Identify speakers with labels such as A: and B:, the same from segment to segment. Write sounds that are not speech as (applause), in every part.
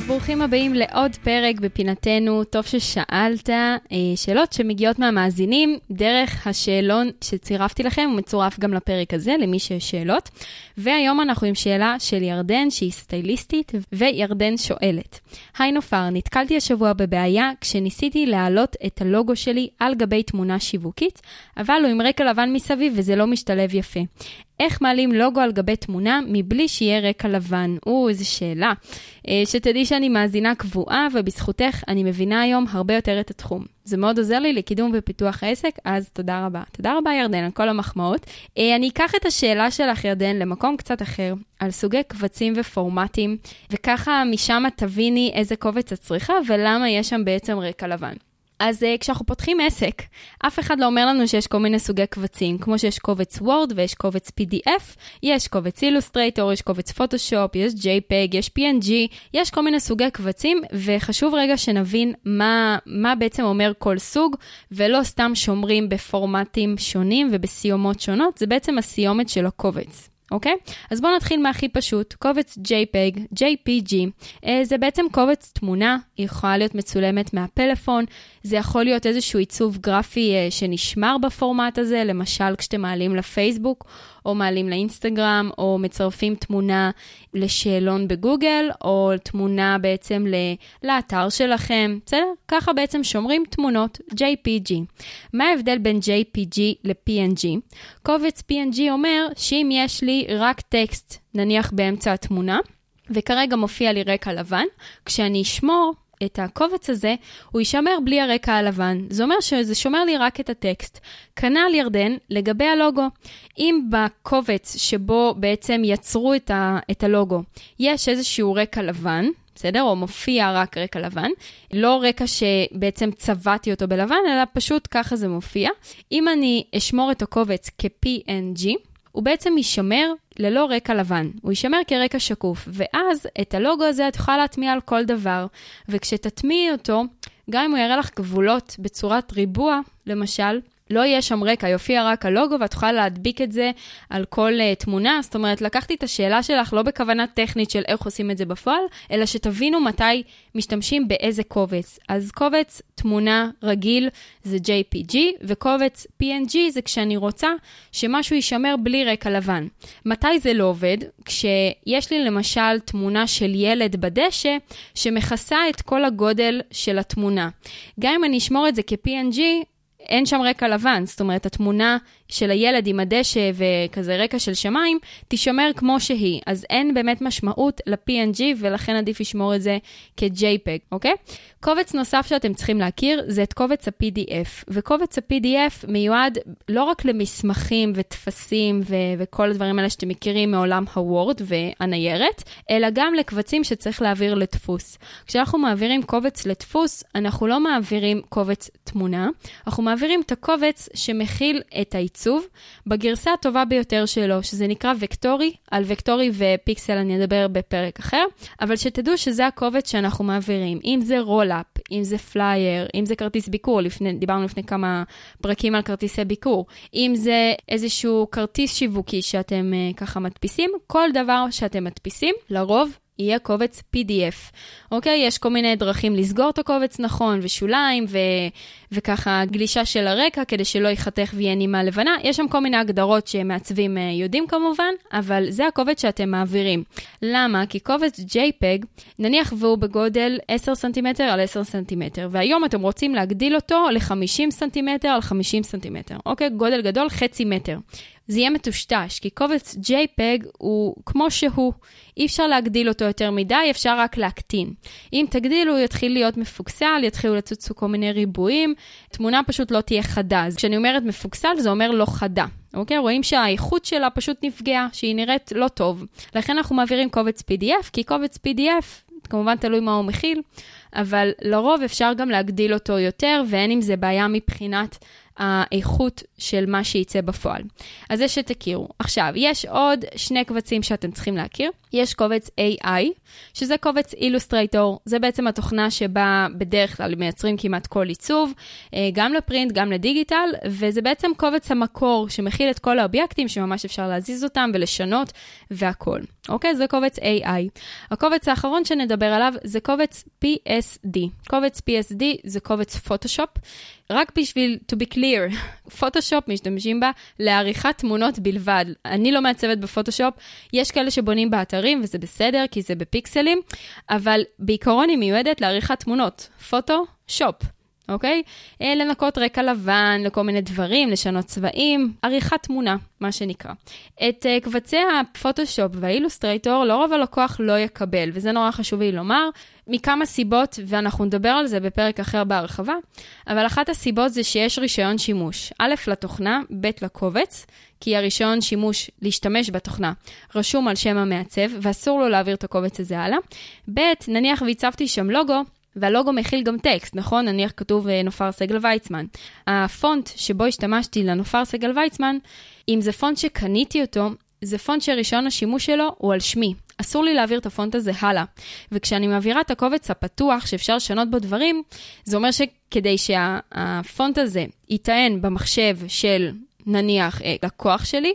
A: ברוכים הבאים לעוד פרק בפינתנו, טוב ששאלת, אה, שאלות שמגיעות מהמאזינים דרך השאלון שצירפתי לכם, הוא מצורף גם לפרק הזה, למי שיש שאלות. והיום אנחנו עם שאלה של ירדן, שהיא סטייליסטית, וירדן שואלת. היי נופר, נתקלתי השבוע בבעיה כשניסיתי להעלות את הלוגו שלי על גבי תמונה שיווקית, אבל הוא עם רקע לבן מסביב וזה לא משתלב יפה. איך מעלים לוגו על גבי תמונה מבלי שיהיה רקע לבן? או, איזו שאלה. אה, שתדעי שאני מאזינה קבועה, ובזכותך אני מבינה היום הרבה יותר את התחום. זה מאוד עוזר לי לקידום ופיתוח העסק, אז תודה רבה. תודה רבה, ירדן, על כל המחמאות. אה, אני אקח את השאלה שלך, ירדן, למקום קצת אחר, על סוגי קבצים ופורמטים, וככה משם תביני איזה קובץ את צריכה ולמה יש שם בעצם רקע לבן. אז uh, כשאנחנו פותחים עסק, אף אחד לא אומר לנו שיש כל מיני סוגי קבצים, כמו שיש קובץ וורד ויש קובץ PDF, יש קובץ אילוסטרייטור, יש קובץ פוטושופ, יש JPEG, יש PNG, יש כל מיני סוגי קבצים, וחשוב רגע שנבין מה, מה בעצם אומר כל סוג, ולא סתם שומרים בפורמטים שונים ובסיומות שונות, זה בעצם הסיומת של הקובץ. אוקיי? אז בואו נתחיל מהכי פשוט, קובץ JPEG, JPG, אה, זה בעצם קובץ תמונה, היא יכולה להיות מצולמת מהפלאפון, זה יכול להיות איזשהו עיצוב גרפי אה, שנשמר בפורמט הזה, למשל כשאתם מעלים לפייסבוק, או מעלים לאינסטגרם, או מצרפים תמונה לשאלון בגוגל, או תמונה בעצם לאתר שלכם, בסדר? ככה בעצם שומרים תמונות JPG. מה ההבדל בין JPG ל-PNG? קובץ PNG אומר שאם יש לי רק טקסט, נניח באמצע התמונה, וכרגע מופיע לי רקע לבן, כשאני אשמור את הקובץ הזה, הוא יישמר בלי הרקע הלבן. זה אומר שזה שומר לי רק את הטקסט. כנ"ל ירדן לגבי הלוגו. אם בקובץ שבו בעצם יצרו את, ה, את הלוגו, יש איזשהו רקע לבן, בסדר? או מופיע רק רקע לבן, לא רקע שבעצם צבעתי אותו בלבן, אלא פשוט ככה זה מופיע. אם אני אשמור את הקובץ כ-PNG, הוא בעצם יישמר ללא רקע לבן, הוא יישמר כרקע שקוף, ואז את הלוגו הזה את יכולה להטמיע על כל דבר, וכשתטמיעי אותו, גם אם הוא יראה לך גבולות בצורת ריבוע, למשל, לא יהיה שם רקע, יופיע רק הלוגו ואת יכולה להדביק את זה על כל uh, תמונה. זאת אומרת, לקחתי את השאלה שלך לא בכוונה טכנית של איך עושים את זה בפועל, אלא שתבינו מתי משתמשים באיזה קובץ. אז קובץ תמונה רגיל זה JPG, וקובץ PNG זה כשאני רוצה שמשהו יישמר בלי רקע לבן. מתי זה לא עובד? כשיש לי למשל תמונה של ילד בדשא שמכסה את כל הגודל של התמונה. גם אם אני אשמור את זה כ-PNG, אין שם רקע לבן, זאת אומרת, התמונה של הילד עם הדשא וכזה רקע של שמיים, תישמר כמו שהיא. אז אין באמת משמעות ל-PNG, ולכן עדיף לשמור את זה כ-JPEG, אוקיי? קובץ נוסף שאתם צריכים להכיר זה את קובץ ה-PDF, וקובץ ה-PDF מיועד לא רק למסמכים וטפסים ו- וכל הדברים האלה שאתם מכירים מעולם הוורד והניירת, אלא גם לקבצים שצריך להעביר לדפוס. כשאנחנו מעבירים קובץ לדפוס, אנחנו לא מעבירים קובץ תמונה, אנחנו מעבירים את הקובץ שמכיל את העיצוב בגרסה הטובה ביותר שלו, שזה נקרא וקטורי, על וקטורי ופיקסל אני אדבר בפרק אחר, אבל שתדעו שזה הקובץ שאנחנו מעבירים. אם זה רולאפ, אם זה פלייר, אם זה כרטיס ביקור, לפני, דיברנו לפני כמה פרקים על כרטיסי ביקור, אם זה איזשהו כרטיס שיווקי שאתם אה, ככה מדפיסים, כל דבר שאתם מדפיסים, לרוב יהיה קובץ PDF, אוקיי? יש כל מיני דרכים לסגור את הקובץ נכון, ושוליים, ו... וככה גלישה של הרקע, כדי שלא ייחתך ויהיה נימה לבנה. יש שם כל מיני הגדרות שמעצבים אה, יודעים כמובן, אבל זה הקובץ שאתם מעבירים. למה? כי קובץ JPEG, נניח והוא בגודל 10 סנטימטר על 10 סנטימטר, והיום אתם רוצים להגדיל אותו ל-50 סנטימטר על 50 סנטימטר, אוקיי? גודל גדול, חצי מטר. זה יהיה מטושטש, כי קובץ JPEG הוא כמו שהוא, אי אפשר להגדיל אותו יותר מדי, אפשר רק להקטין. אם תגדילו, הוא יתחיל להיות מפוקסל, יתחילו לצוץ כל מיני ריבועים, תמונה פשוט לא תהיה חדה. אז כשאני אומרת מפוקסל, זה אומר לא חדה. אוקיי? רואים שהאיכות שלה פשוט נפגעה, שהיא נראית לא טוב. לכן אנחנו מעבירים קובץ PDF, כי קובץ PDF, כמובן תלוי מה הוא מכיל, אבל לרוב אפשר גם להגדיל אותו יותר, ואין עם זה בעיה מבחינת האיכות של מה שייצא בפועל. אז זה שתכירו. עכשיו, יש עוד שני קבצים שאתם צריכים להכיר. יש קובץ AI, שזה קובץ אילוסטרייטור, זה בעצם התוכנה שבה בדרך כלל מייצרים כמעט כל עיצוב, אה, גם לפרינט, גם לדיגיטל, וזה בעצם קובץ המקור שמכיל את כל האובייקטים שממש אפשר להזיז אותם ולשנות והכול. אוקיי? זה קובץ AI. הקובץ האחרון שנדבר עליו זה קובץ PSD. קובץ PSD זה קובץ פוטושופ. רק בשביל to be clear, (laughs) פוטושופ משתמשים בה לעריכת תמונות בלבד. אני לא מעצבת בפוטושופ, יש כאלה שבונים באתרים וזה בסדר כי זה בפיקסלים, אבל בעיקרון היא מיועדת לעריכת תמונות. פוטושופ. אוקיי? אה, לנקות רקע לבן, לכל מיני דברים, לשנות צבעים, עריכת תמונה, מה שנקרא. את uh, קבצי הפוטושופ והאילוסטרייטור, לרוב הלקוח לא יקבל, וזה נורא חשוב לי לומר, מכמה סיבות, ואנחנו נדבר על זה בפרק אחר בהרחבה, אבל אחת הסיבות זה שיש רישיון שימוש. א', לתוכנה, ב', לקובץ, כי הרישיון שימוש להשתמש בתוכנה רשום על שם המעצב, ואסור לו להעביר את הקובץ הזה הלאה. ב', נניח והצבתי שם לוגו, והלוגו מכיל גם טקסט, נכון? נניח כתוב אה, נופר סגל ויצמן. הפונט שבו השתמשתי לנופר סגל ויצמן, אם זה פונט שקניתי אותו, זה פונט שרישיון השימוש שלו הוא על שמי. אסור לי להעביר את הפונט הזה הלאה. וכשאני מעבירה את הקובץ הפתוח, שאפשר לשנות בו דברים, זה אומר שכדי שהפונט הזה ייטען במחשב של, נניח, אה, לקוח שלי,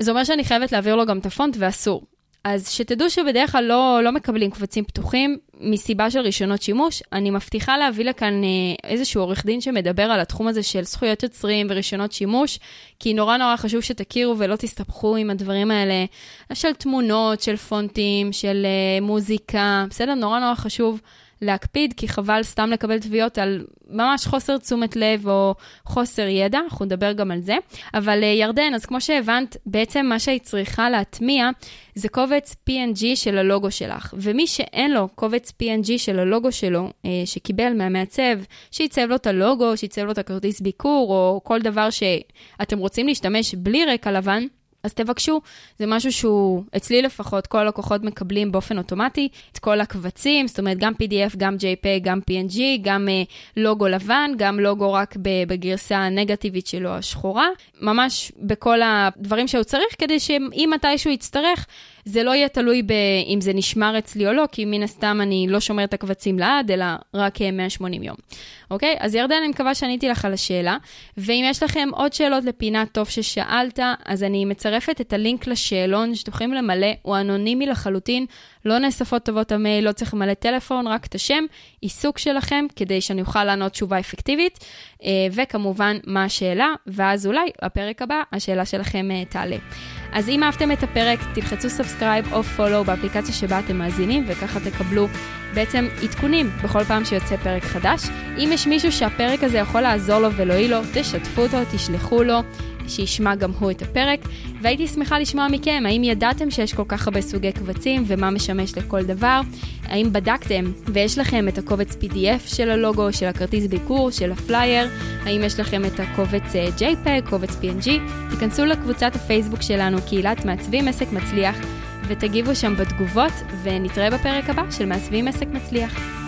A: זה אומר שאני חייבת להעביר לו גם את הפונט ואסור. אז שתדעו שבדרך כלל לא, לא מקבלים קבצים פתוחים מסיבה של רישיונות שימוש. אני מבטיחה להביא לכאן אה, איזשהו עורך דין שמדבר על התחום הזה של זכויות יוצרים ורישיונות שימוש, כי נורא נורא חשוב שתכירו ולא תסתבכו עם הדברים האלה של תמונות, של פונטים, של אה, מוזיקה, בסדר? נורא נורא חשוב. להקפיד, כי חבל סתם לקבל תביעות על ממש חוסר תשומת לב או חוסר ידע, אנחנו נדבר גם על זה. אבל uh, ירדן, אז כמו שהבנת, בעצם מה שהיא צריכה להטמיע זה קובץ PNG של הלוגו שלך. ומי שאין לו קובץ PNG של הלוגו שלו, uh, שקיבל מהמעצב, שייצב לו את הלוגו, שייצב לו את הכרטיס ביקור, או כל דבר שאתם רוצים להשתמש בלי רקע לבן, אז תבקשו, זה משהו שהוא, אצלי לפחות, כל הלקוחות מקבלים באופן אוטומטי. את כל הקבצים, זאת אומרת, גם PDF, גם JPEG, גם PNG, גם uh, לוגו לבן, גם לוגו רק בגרסה הנגטיבית שלו, השחורה, ממש בכל הדברים שהוא צריך, כדי שאם מתישהו יצטרך, זה לא יהיה תלוי באם זה נשמר אצלי או לא, כי מן הסתם אני לא שומר את הקבצים לעד, אלא רק 180 יום. אוקיי? אז ירדן, אני מקווה שעניתי לך על השאלה. ואם יש לכם עוד שאלות לפינה, טוב ששאלת, אז אני מצרפת את הלינק לשאלון שאתם יכולים למלא, הוא אנונימי לחלוטין, לא נאספות כתובות המייל, לא צריך למלא טלפון, רק את השם, עיסוק שלכם, כדי שאני אוכל לענות תשובה אפקטיבית, אה, וכמובן, מה השאלה, ואז אולי בפרק הבא השאלה שלכם אה, תעלה. אז אם אהבתם את הפרק, תלחצו subscribe או follow באפליקציה שבה אתם מאזינים, וככה תקבלו בעצם עדכונים בכל פעם שיוצא פרק חדש. אם יש מישהו שהפרק הזה יכול לעזור לו ולהועיל לו, תשתפו אותו, תשלחו לו. שישמע גם הוא את הפרק, והייתי שמחה לשמוע מכם, האם ידעתם שיש כל כך הרבה סוגי קבצים ומה משמש לכל דבר? האם בדקתם ויש לכם את הקובץ PDF של הלוגו, של הכרטיס ביקור, של הפלייר? האם יש לכם את הקובץ אה, JPEG, קובץ PNG? תיכנסו לקבוצת הפייסבוק שלנו, קהילת מעצבים עסק מצליח, ותגיבו שם בתגובות, ונתראה בפרק הבא של מעצבים עסק מצליח.